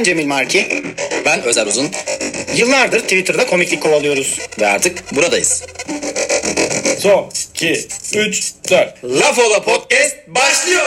Ben Cemil Marki. Ben Özer Uzun Yıllardır Twitter'da komiklik kovalıyoruz. ve artık buradayız. Son, 2, 3, 4. Laf Ola Podcast başlıyor.